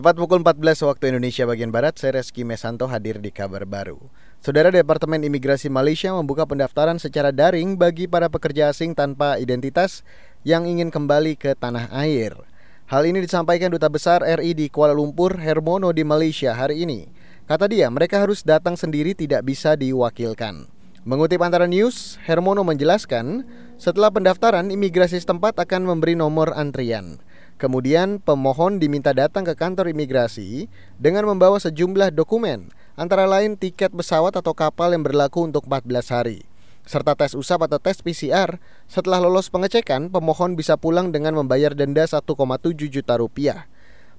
Tepat pukul 14 waktu Indonesia bagian Barat, saya Reski Mesanto hadir di kabar baru. Saudara Departemen Imigrasi Malaysia membuka pendaftaran secara daring bagi para pekerja asing tanpa identitas yang ingin kembali ke tanah air. Hal ini disampaikan Duta Besar RI di Kuala Lumpur, Hermono di Malaysia hari ini. Kata dia, mereka harus datang sendiri tidak bisa diwakilkan. Mengutip antara news, Hermono menjelaskan, setelah pendaftaran, imigrasi setempat akan memberi nomor antrian. Kemudian pemohon diminta datang ke kantor imigrasi dengan membawa sejumlah dokumen, antara lain tiket pesawat atau kapal yang berlaku untuk 14 hari, serta tes usap atau tes PCR. Setelah lolos pengecekan, pemohon bisa pulang dengan membayar denda 1,7 juta rupiah.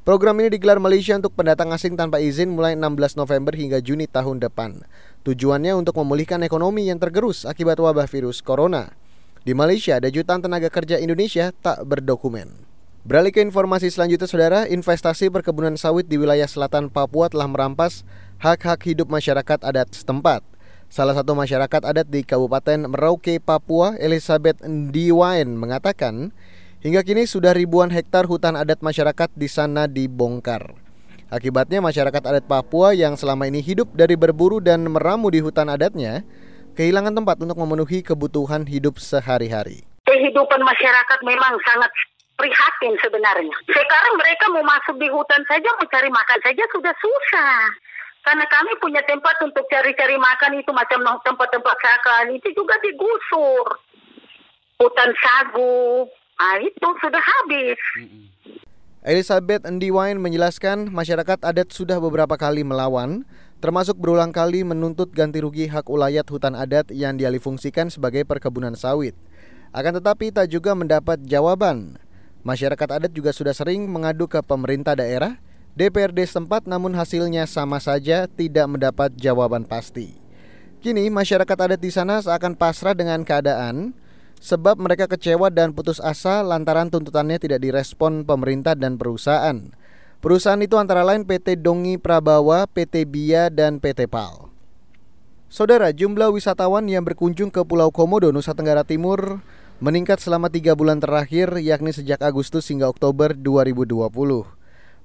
Program ini digelar Malaysia untuk pendatang asing tanpa izin mulai 16 November hingga Juni tahun depan. Tujuannya untuk memulihkan ekonomi yang tergerus akibat wabah virus corona. Di Malaysia ada jutaan tenaga kerja Indonesia tak berdokumen. Beralih ke informasi selanjutnya saudara, investasi perkebunan sawit di wilayah selatan Papua telah merampas hak-hak hidup masyarakat adat setempat. Salah satu masyarakat adat di Kabupaten Merauke, Papua, Elizabeth Ndiwain mengatakan, hingga kini sudah ribuan hektar hutan adat masyarakat di sana dibongkar. Akibatnya masyarakat adat Papua yang selama ini hidup dari berburu dan meramu di hutan adatnya, kehilangan tempat untuk memenuhi kebutuhan hidup sehari-hari. Kehidupan masyarakat memang sangat prihatin sebenarnya. Sekarang mereka mau masuk di hutan saja, mau cari makan saja sudah susah. Karena kami punya tempat untuk cari-cari makan itu macam tempat-tempat sakan itu juga digusur. Hutan sagu, nah itu sudah habis. Elizabeth Ndiwain menjelaskan masyarakat adat sudah beberapa kali melawan, termasuk berulang kali menuntut ganti rugi hak ulayat hutan adat yang dialihfungsikan sebagai perkebunan sawit. Akan tetapi tak juga mendapat jawaban. Masyarakat adat juga sudah sering mengadu ke pemerintah daerah, DPRD setempat namun hasilnya sama saja tidak mendapat jawaban pasti. Kini masyarakat adat di sana seakan pasrah dengan keadaan sebab mereka kecewa dan putus asa lantaran tuntutannya tidak direspon pemerintah dan perusahaan. Perusahaan itu antara lain PT Dongi Prabawa, PT Bia, dan PT PAL. Saudara, jumlah wisatawan yang berkunjung ke Pulau Komodo, Nusa Tenggara Timur meningkat selama tiga bulan terakhir yakni sejak Agustus hingga Oktober 2020.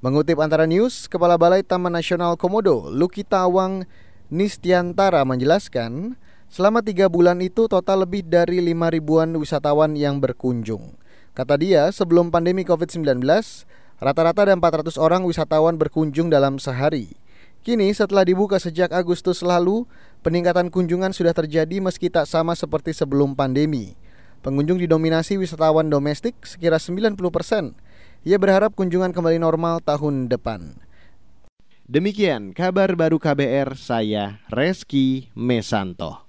Mengutip antara news, Kepala Balai Taman Nasional Komodo, Luki Tawang Nistiantara menjelaskan, selama tiga bulan itu total lebih dari lima ribuan wisatawan yang berkunjung. Kata dia, sebelum pandemi COVID-19, rata-rata ada 400 orang wisatawan berkunjung dalam sehari. Kini setelah dibuka sejak Agustus lalu, peningkatan kunjungan sudah terjadi meski tak sama seperti sebelum pandemi. Pengunjung didominasi wisatawan domestik sekira 90%. Ia berharap kunjungan kembali normal tahun depan. Demikian kabar baru KBR saya Reski Mesanto.